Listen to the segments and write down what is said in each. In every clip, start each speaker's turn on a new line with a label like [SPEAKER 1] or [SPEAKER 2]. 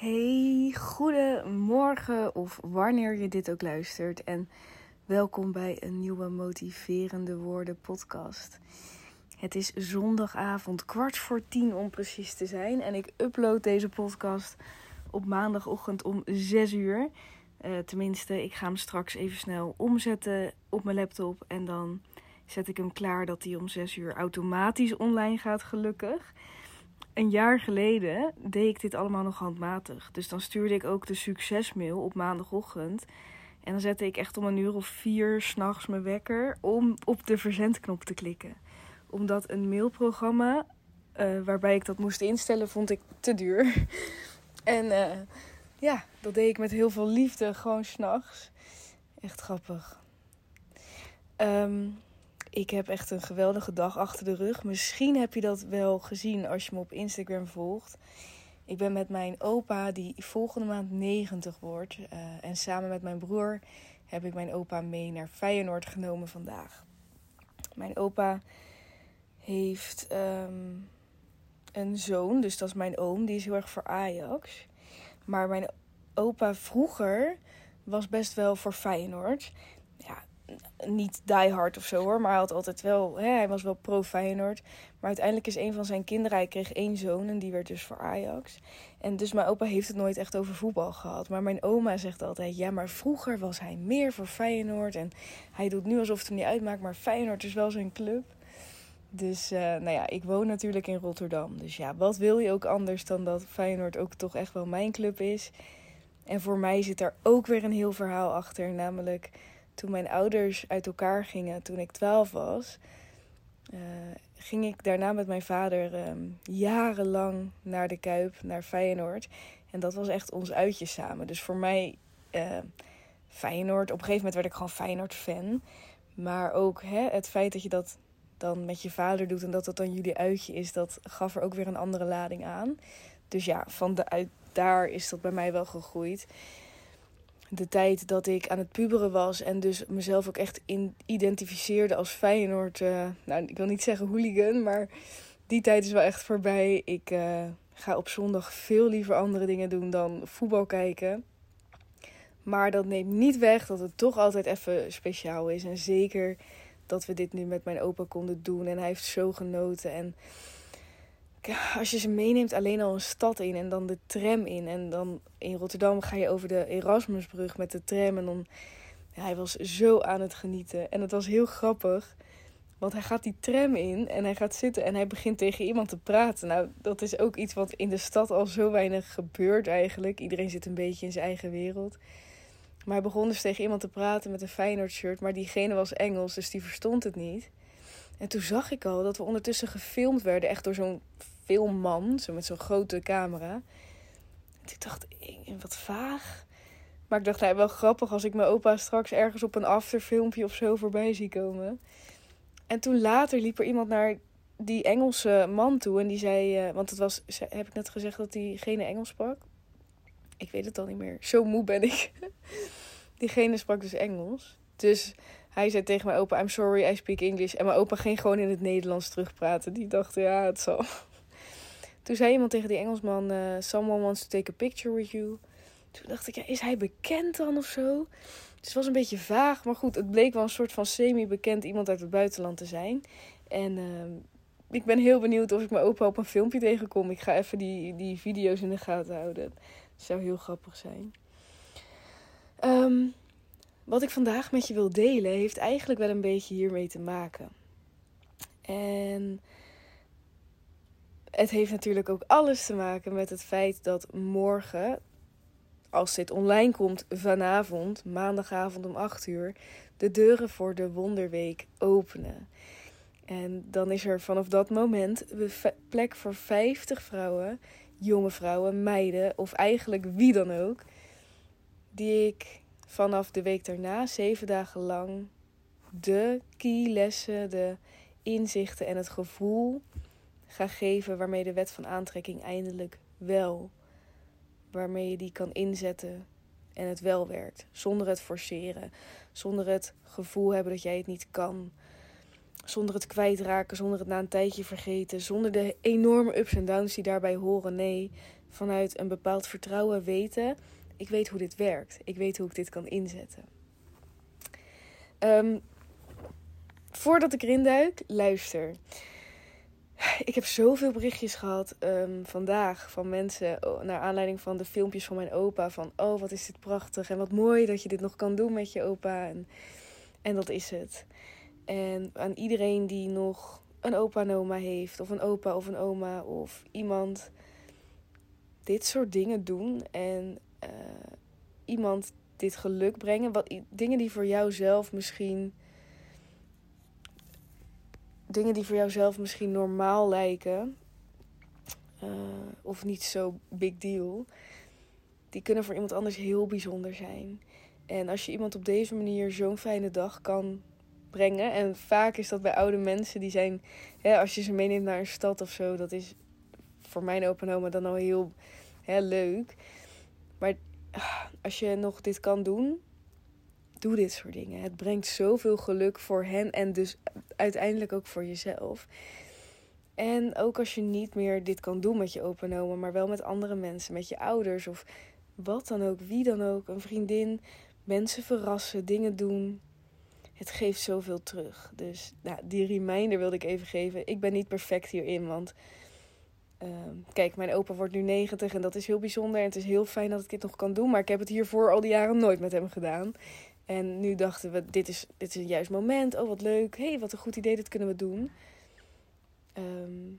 [SPEAKER 1] Hey, goedemorgen of wanneer je dit ook luistert. En welkom bij een nieuwe Motiverende Woorden podcast. Het is zondagavond, kwart voor tien om precies te zijn. En ik upload deze podcast op maandagochtend om 6 uur. Uh, tenminste, ik ga hem straks even snel omzetten op mijn laptop. En dan zet ik hem klaar dat hij om 6 uur automatisch online gaat, gelukkig een jaar geleden deed ik dit allemaal nog handmatig. Dus dan stuurde ik ook de succesmail op maandagochtend. En dan zette ik echt om een uur of vier s'nachts mijn wekker om op de verzendknop te klikken. Omdat een mailprogramma uh, waarbij ik dat moest instellen, vond ik te duur. en uh, ja, dat deed ik met heel veel liefde, gewoon s'nachts. Echt grappig. Um, ik heb echt een geweldige dag achter de rug. Misschien heb je dat wel gezien als je me op Instagram volgt. Ik ben met mijn opa, die volgende maand 90 wordt. Uh, en samen met mijn broer heb ik mijn opa mee naar Feyenoord genomen vandaag. Mijn opa heeft um, een zoon, dus dat is mijn oom. Die is heel erg voor Ajax. Maar mijn opa vroeger was best wel voor Feyenoord niet die hard of zo hoor, maar hij had altijd wel, hè, hij was wel pro Feyenoord. Maar uiteindelijk is een van zijn kinderen, hij kreeg één zoon en die werd dus voor Ajax. En dus mijn opa heeft het nooit echt over voetbal gehad. Maar mijn oma zegt altijd, ja, maar vroeger was hij meer voor Feyenoord. En hij doet nu alsof het hem niet uitmaakt, maar Feyenoord is wel zijn club. Dus uh, nou ja, ik woon natuurlijk in Rotterdam. Dus ja, wat wil je ook anders dan dat Feyenoord ook toch echt wel mijn club is. En voor mij zit daar ook weer een heel verhaal achter, namelijk toen mijn ouders uit elkaar gingen toen ik 12 was, uh, ging ik daarna met mijn vader um, jarenlang naar de Kuip, naar Feyenoord. En dat was echt ons uitje samen. Dus voor mij, uh, Feyenoord, op een gegeven moment werd ik gewoon Feyenoord-fan. Maar ook hè, het feit dat je dat dan met je vader doet en dat dat dan jullie uitje is, dat gaf er ook weer een andere lading aan. Dus ja, van de uit daar is dat bij mij wel gegroeid de tijd dat ik aan het puberen was en dus mezelf ook echt in, identificeerde als Feyenoord. Uh, nou, ik wil niet zeggen hooligan, maar die tijd is wel echt voorbij. Ik uh, ga op zondag veel liever andere dingen doen dan voetbal kijken. Maar dat neemt niet weg dat het toch altijd even speciaal is. En zeker dat we dit nu met mijn opa konden doen. En hij heeft zo genoten. En als je ze meeneemt alleen al een stad in en dan de tram in. En dan in Rotterdam ga je over de Erasmusbrug met de tram. En dan, hij was zo aan het genieten. En het was heel grappig. Want hij gaat die tram in en hij gaat zitten en hij begint tegen iemand te praten. Nou, dat is ook iets wat in de stad al zo weinig gebeurt eigenlijk. Iedereen zit een beetje in zijn eigen wereld. Maar hij begon dus tegen iemand te praten met een Feyenoord shirt. Maar diegene was Engels, dus die verstond het niet. En toen zag ik al dat we ondertussen gefilmd werden, echt door zo'n filmman, zo met zo'n grote camera. En ik dacht, wat vaag. Maar ik dacht, nou, wel grappig als ik mijn opa straks ergens op een afterfilmpje of zo voorbij zie komen. En toen later liep er iemand naar die Engelse man toe en die zei, uh, want het was, heb ik net gezegd dat diegene Engels sprak? Ik weet het al niet meer. Zo moe ben ik. diegene sprak dus Engels. Dus hij zei tegen mijn opa, I'm sorry, I speak English. En mijn opa ging gewoon in het Nederlands terugpraten. Die dacht, ja, het zal. Toen zei iemand tegen die Engelsman, uh, someone wants to take a picture with you. Toen dacht ik, ja, is hij bekend dan of zo? Dus het was een beetje vaag, maar goed, het bleek wel een soort van semi-bekend iemand uit het buitenland te zijn. En uh, ik ben heel benieuwd of ik mijn opa op een filmpje tegenkom. Ik ga even die, die video's in de gaten houden. Zou heel grappig zijn. Um, wat ik vandaag met je wil delen, heeft eigenlijk wel een beetje hiermee te maken. En het heeft natuurlijk ook alles te maken met het feit dat morgen, als dit online komt vanavond, maandagavond om 8 uur, de deuren voor de Wonderweek openen. En dan is er vanaf dat moment plek voor 50 vrouwen, jonge vrouwen, meiden of eigenlijk wie dan ook, die ik vanaf de week daarna, zeven dagen lang, de keylessen, de inzichten en het gevoel ga geven waarmee de wet van aantrekking eindelijk wel, waarmee je die kan inzetten en het wel werkt. Zonder het forceren, zonder het gevoel hebben dat jij het niet kan, zonder het kwijtraken, zonder het na een tijdje vergeten, zonder de enorme ups en downs die daarbij horen. Nee, vanuit een bepaald vertrouwen weten: ik weet hoe dit werkt. Ik weet hoe ik dit kan inzetten. Um, voordat ik erin duik, luister. Ik heb zoveel berichtjes gehad um, vandaag van mensen naar aanleiding van de filmpjes van mijn opa. Van oh, wat is dit prachtig en wat mooi dat je dit nog kan doen met je opa. En, en dat is het. En aan iedereen die nog een opa en oma heeft, of een opa of een oma, of iemand dit soort dingen doen en uh, iemand dit geluk brengen. Wat, dingen die voor jou zelf misschien. Dingen die voor jou zelf misschien normaal lijken. Uh, of niet zo big deal. Die kunnen voor iemand anders heel bijzonder zijn. En als je iemand op deze manier zo'n fijne dag kan brengen. En vaak is dat bij oude mensen die zijn. Hè, als je ze meeneemt naar een stad of zo. Dat is voor mijn open oma dan al heel leuk. Maar als je nog dit kan doen, doe dit soort dingen. Het brengt zoveel geluk voor hen en dus uiteindelijk ook voor jezelf. En ook als je niet meer dit kan doen met je open maar wel met andere mensen, met je ouders of wat dan ook, wie dan ook, een vriendin, mensen verrassen, dingen doen. Het geeft zoveel terug. Dus nou, die reminder wilde ik even geven. Ik ben niet perfect hierin, want Ehm, kijk, mijn opa wordt nu 90 en dat is heel bijzonder. En het is heel fijn dat ik dit nog kan doen. Maar ik heb het hiervoor al die jaren nooit met hem gedaan. En nu dachten we, dit is, dit is een juist moment. Oh, wat leuk. hey, wat een goed idee, dat kunnen we doen. Ehm,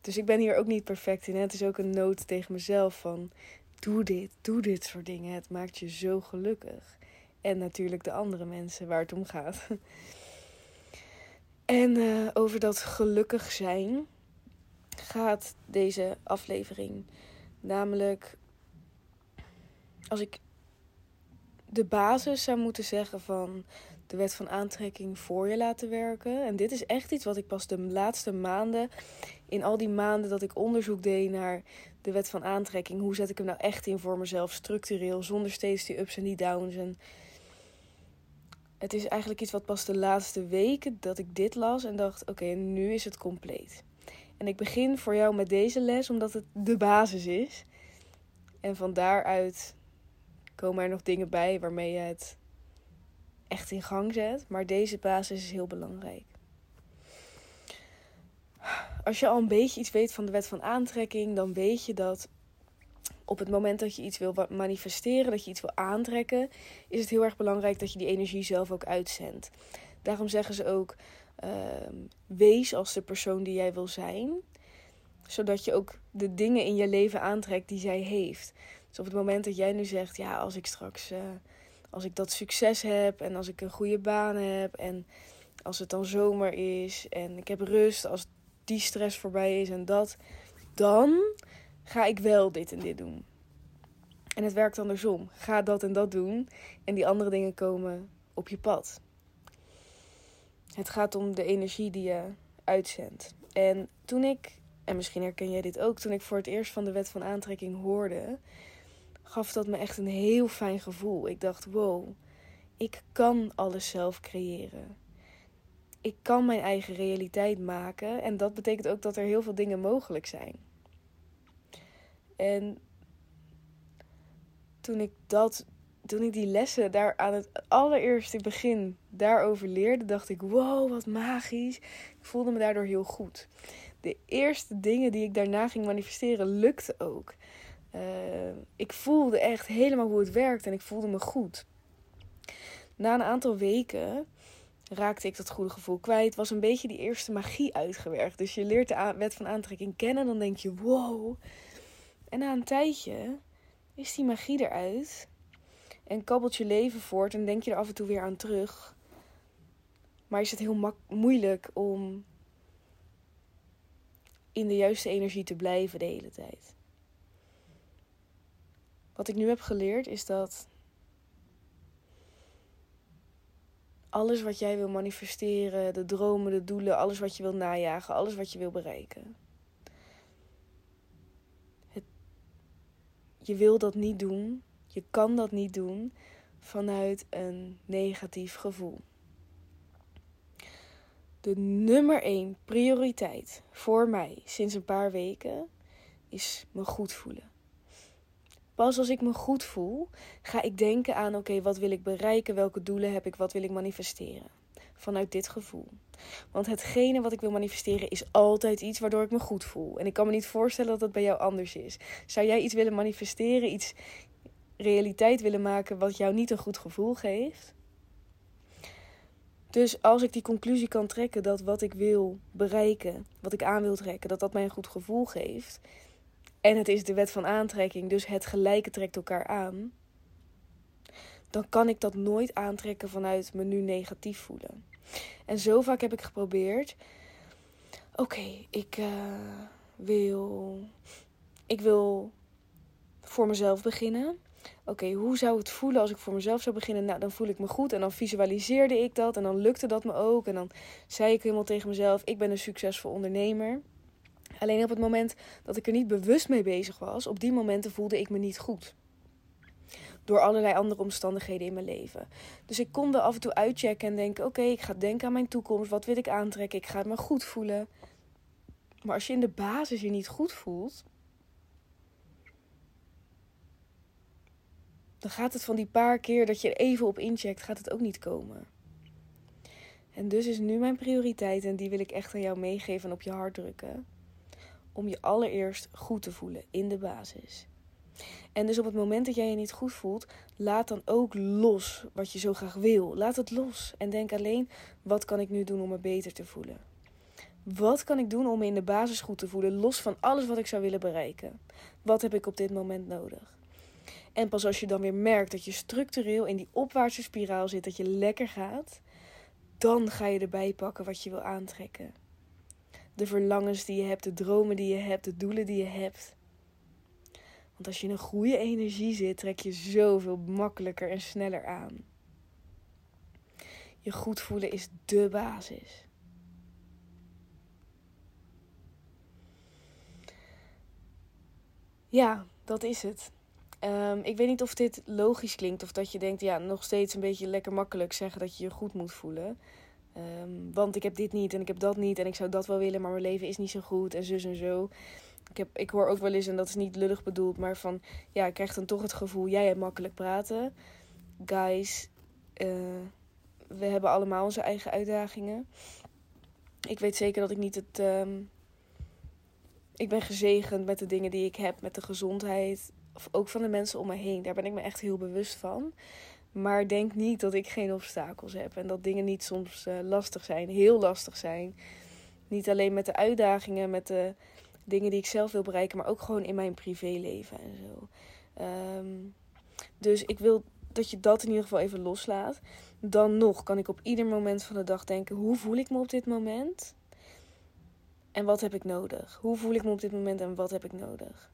[SPEAKER 1] dus ik ben hier ook niet perfect in. Hè? Het is ook een noot tegen mezelf van... Doe dit, doe dit soort dingen. Het maakt je zo gelukkig. En natuurlijk de andere mensen waar het om gaat. en uh, over dat gelukkig zijn gaat deze aflevering. Namelijk, als ik de basis zou moeten zeggen van de wet van aantrekking voor je laten werken. En dit is echt iets wat ik pas de laatste maanden, in al die maanden dat ik onderzoek deed naar de wet van aantrekking, hoe zet ik hem nou echt in voor mezelf structureel, zonder steeds die ups en die downs. En het is eigenlijk iets wat pas de laatste weken dat ik dit las en dacht: oké, nu is het compleet. En ik begin voor jou met deze les omdat het de basis is. En van daaruit komen er nog dingen bij waarmee je het echt in gang zet. Maar deze basis is heel belangrijk. Als je al een beetje iets weet van de wet van aantrekking, dan weet je dat op het moment dat je iets wil manifesteren, dat je iets wil aantrekken, is het heel erg belangrijk dat je die energie zelf ook uitzendt. Daarom zeggen ze ook: wees als de persoon die jij wil zijn. Zodat je ook de dingen in je leven aantrekt die zij heeft. Dus op het moment dat jij nu zegt, ja, als ik straks, uh, als ik dat succes heb en als ik een goede baan heb en als het dan zomer is en ik heb rust, als die stress voorbij is en dat, dan ga ik wel dit en dit doen. En het werkt andersom. Ga dat en dat doen en die andere dingen komen op je pad. Het gaat om de energie die je uitzendt. En toen ik, en misschien herken jij dit ook, toen ik voor het eerst van de wet van aantrekking hoorde, gaf dat me echt een heel fijn gevoel. Ik dacht, wow, ik kan alles zelf creëren. Ik kan mijn eigen realiteit maken en dat betekent ook dat er heel veel dingen mogelijk zijn. En toen ik dat toen ik die lessen daar aan het allereerste begin daarover leerde, dacht ik: wow, wat magisch. Ik voelde me daardoor heel goed. De eerste dingen die ik daarna ging manifesteren, lukte ook. Uh, ik voelde echt helemaal hoe het werkt en ik voelde me goed. Na een aantal weken raakte ik dat goede gevoel kwijt. Was een beetje die eerste magie uitgewerkt. Dus je leert de wet van aantrekking kennen. Dan denk je: wow. En na een tijdje is die magie eruit. En kabbelt je leven voort en denk je er af en toe weer aan terug. Maar is het heel moeilijk om in de juiste energie te blijven de hele tijd. Wat ik nu heb geleerd is dat alles wat jij wil manifesteren, de dromen, de doelen, alles wat je wil najagen, alles wat je wil bereiken. Het, je wil dat niet doen je kan dat niet doen vanuit een negatief gevoel. De nummer één prioriteit voor mij sinds een paar weken is me goed voelen. Pas als ik me goed voel, ga ik denken aan: oké, wat wil ik bereiken? Welke doelen heb ik? Wat wil ik manifesteren? Vanuit dit gevoel. Want hetgene wat ik wil manifesteren is altijd iets waardoor ik me goed voel. En ik kan me niet voorstellen dat dat bij jou anders is. Zou jij iets willen manifesteren, iets realiteit willen maken wat jou niet een goed gevoel geeft? Dus als ik die conclusie kan trekken dat wat ik wil bereiken, wat ik aan wil trekken, dat dat mij een goed gevoel geeft. En het is de wet van aantrekking, dus het gelijke trekt elkaar aan. Dan kan ik dat nooit aantrekken vanuit me nu negatief voelen. En zo vaak heb ik geprobeerd. Oké, ik uh, wil. Ik wil voor mezelf beginnen. Oké, hoe zou het voelen als ik voor mezelf zou beginnen? Nou, dan voel ik me goed. En dan visualiseerde ik dat. En dan lukte dat me ook. En dan zei ik helemaal tegen mezelf: Ik ben een succesvol ondernemer. Alleen op het moment dat ik er niet bewust mee bezig was, op die momenten voelde ik me niet goed. Door allerlei andere omstandigheden in mijn leven. Dus ik kon er af en toe uitchecken en denken: Oké, ik ga denken aan mijn toekomst. Wat wil ik aantrekken? Ik ga me goed voelen. Maar als je in de basis je niet goed voelt, dan gaat het van die paar keer dat je er even op incheckt, gaat het ook niet komen. En dus is nu mijn prioriteit, en die wil ik echt aan jou meegeven en op je hart drukken, om je allereerst goed te voelen in de basis. En dus op het moment dat jij je niet goed voelt, laat dan ook los wat je zo graag wil. Laat het los en denk alleen: wat kan ik nu doen om me beter te voelen? Wat kan ik doen om me in de basis goed te voelen, los van alles wat ik zou willen bereiken? Wat heb ik op dit moment nodig? En pas als je dan weer merkt dat je structureel in die opwaartse spiraal zit, dat je lekker gaat, dan ga je erbij pakken wat je wil aantrekken. De verlangens die je hebt, de dromen die je hebt, de doelen die je hebt. Want als je in een goede energie zit, trek je zoveel makkelijker en sneller aan. Je goed voelen is de basis. Ja, dat is het. Um, ik weet niet of dit logisch klinkt of dat je denkt, ja, nog steeds een beetje lekker makkelijk zeggen dat je je goed moet voelen. Um, want ik heb dit niet en ik heb dat niet en ik zou dat wel willen, maar mijn leven is niet zo goed en zus en zo. Ik, heb, ik hoor ook wel eens, en dat is niet lullig bedoeld, maar van ja, ik krijg dan toch het gevoel, jij hebt makkelijk praten. Guys, uh, we hebben allemaal onze eigen uitdagingen. Ik weet zeker dat ik niet het. Um, ik ben gezegend met de dingen die ik heb, met de gezondheid, of ook van de mensen om me heen. Daar ben ik me echt heel bewust van. Maar denk niet dat ik geen obstakels heb en dat dingen niet soms uh, lastig zijn, heel lastig zijn. Niet alleen met de uitdagingen, met de dingen die ik zelf wil bereiken, maar ook gewoon in mijn privéleven en zo. Um, dus ik wil dat je dat in ieder geval even loslaat. Dan nog kan ik op ieder moment van de dag denken: hoe voel ik me op dit moment? En wat heb ik nodig? Hoe voel ik me op dit moment en wat heb ik nodig?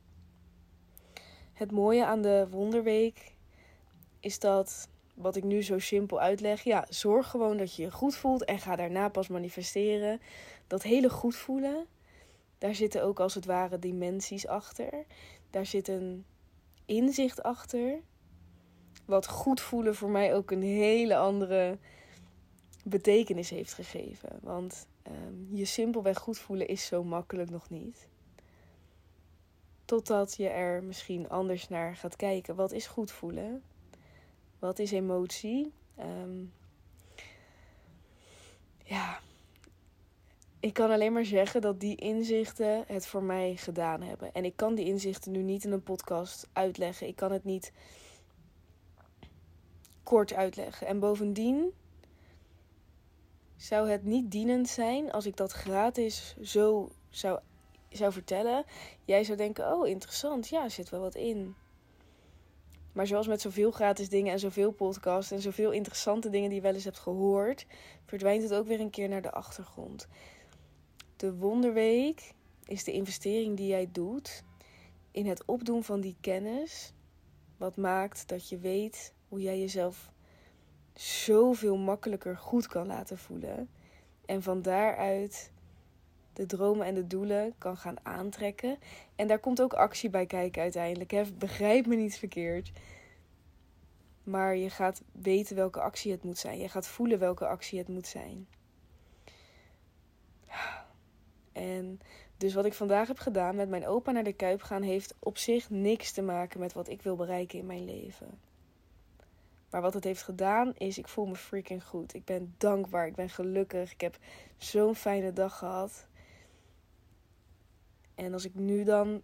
[SPEAKER 1] Het mooie aan de Wonderweek is dat, wat ik nu zo simpel uitleg, ja, zorg gewoon dat je je goed voelt en ga daarna pas manifesteren. Dat hele goed voelen, daar zitten ook als het ware dimensies achter. Daar zit een inzicht achter. Wat goed voelen voor mij ook een hele andere betekenis heeft gegeven. Want um, je simpelweg goed voelen is zo makkelijk nog niet. Totdat je er misschien anders naar gaat kijken. Wat is goed voelen? Wat is emotie? Um, ja, ik kan alleen maar zeggen dat die inzichten het voor mij gedaan hebben. En ik kan die inzichten nu niet in een podcast uitleggen. Ik kan het niet kort uitleggen. En bovendien zou het niet dienend zijn als ik dat gratis zo zou zou vertellen, jij zou denken: Oh, interessant, ja, er zit wel wat in. Maar zoals met zoveel gratis dingen en zoveel podcasts en zoveel interessante dingen die je wel eens hebt gehoord, verdwijnt het ook weer een keer naar de achtergrond. De Wonderweek is de investering die jij doet in het opdoen van die kennis, wat maakt dat je weet hoe jij jezelf zoveel makkelijker goed kan laten voelen. En van daaruit de dromen en de doelen kan gaan aantrekken. En daar komt ook actie bij kijken uiteindelijk. Hè? Begrijp me niet verkeerd. Maar je gaat weten welke actie het moet zijn. Je gaat voelen welke actie het moet zijn. En Dus wat ik vandaag heb gedaan met mijn opa naar de Kuip gaan, heeft op zich niks te maken met wat ik wil bereiken in mijn leven. Maar wat het heeft gedaan is, ik voel me freaking goed. Ik ben dankbaar, ik ben gelukkig. Ik heb zo'n fijne dag gehad. En als ik nu dan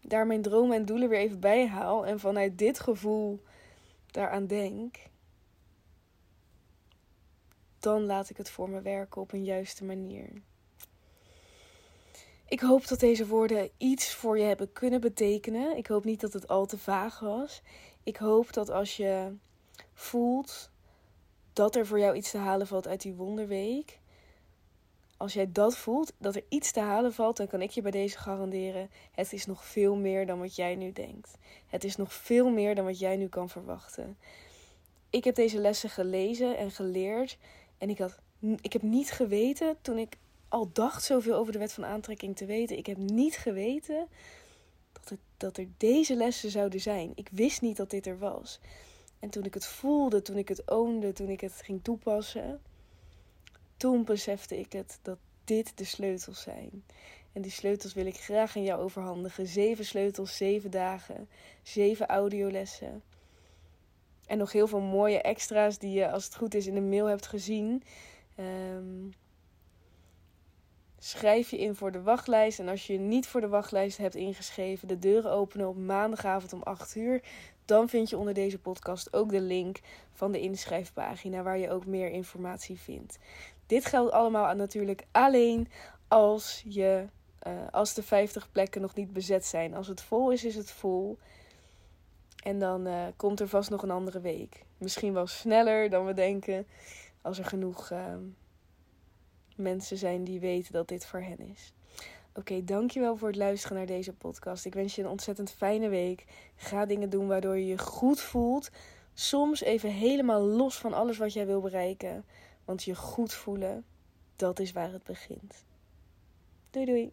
[SPEAKER 1] daar mijn dromen en doelen weer even bij haal en vanuit dit gevoel daaraan denk, dan laat ik het voor me werken op een juiste manier. Ik hoop dat deze woorden iets voor je hebben kunnen betekenen. Ik hoop niet dat het al te vaag was. Ik hoop dat als je voelt dat er voor jou iets te halen valt uit die wonderweek. Als jij dat voelt, dat er iets te halen valt, dan kan ik je bij deze garanderen: het is nog veel meer dan wat jij nu denkt. Het is nog veel meer dan wat jij nu kan verwachten. Ik heb deze lessen gelezen en geleerd en ik, had, ik heb niet geweten toen ik al dacht zoveel over de wet van aantrekking te weten. Ik heb niet geweten dat, het, dat er deze lessen zouden zijn. Ik wist niet dat dit er was. En toen ik het voelde, toen ik het oonde, toen ik het ging toepassen, toen besefte ik het dat dit de sleutels zijn. En die sleutels wil ik graag aan jou overhandigen. Zeven sleutels, zeven dagen, zeven audiolessen. En nog heel veel mooie extra's die je, als het goed is, in de mail hebt gezien. Um, schrijf je in voor de wachtlijst. En als je je niet voor de wachtlijst hebt ingeschreven, de deuren openen op maandagavond om 8 uur. Dan vind je onder deze podcast ook de link van de inschrijfpagina waar je ook meer informatie vindt. Dit geldt allemaal natuurlijk alleen als, je, uh, als de 50 plekken nog niet bezet zijn. Als het vol is, is het vol. En dan uh, komt er vast nog een andere week. Misschien wel sneller dan we denken. Als er genoeg uh, mensen zijn die weten dat dit voor hen is. Oké, dankjewel voor het luisteren naar deze podcast. Ik wens je een ontzettend fijne week. Ga dingen doen waardoor je je goed voelt. Soms even helemaal los van alles wat jij wil bereiken. Want je goed voelen, dat is waar het begint. Doei doei.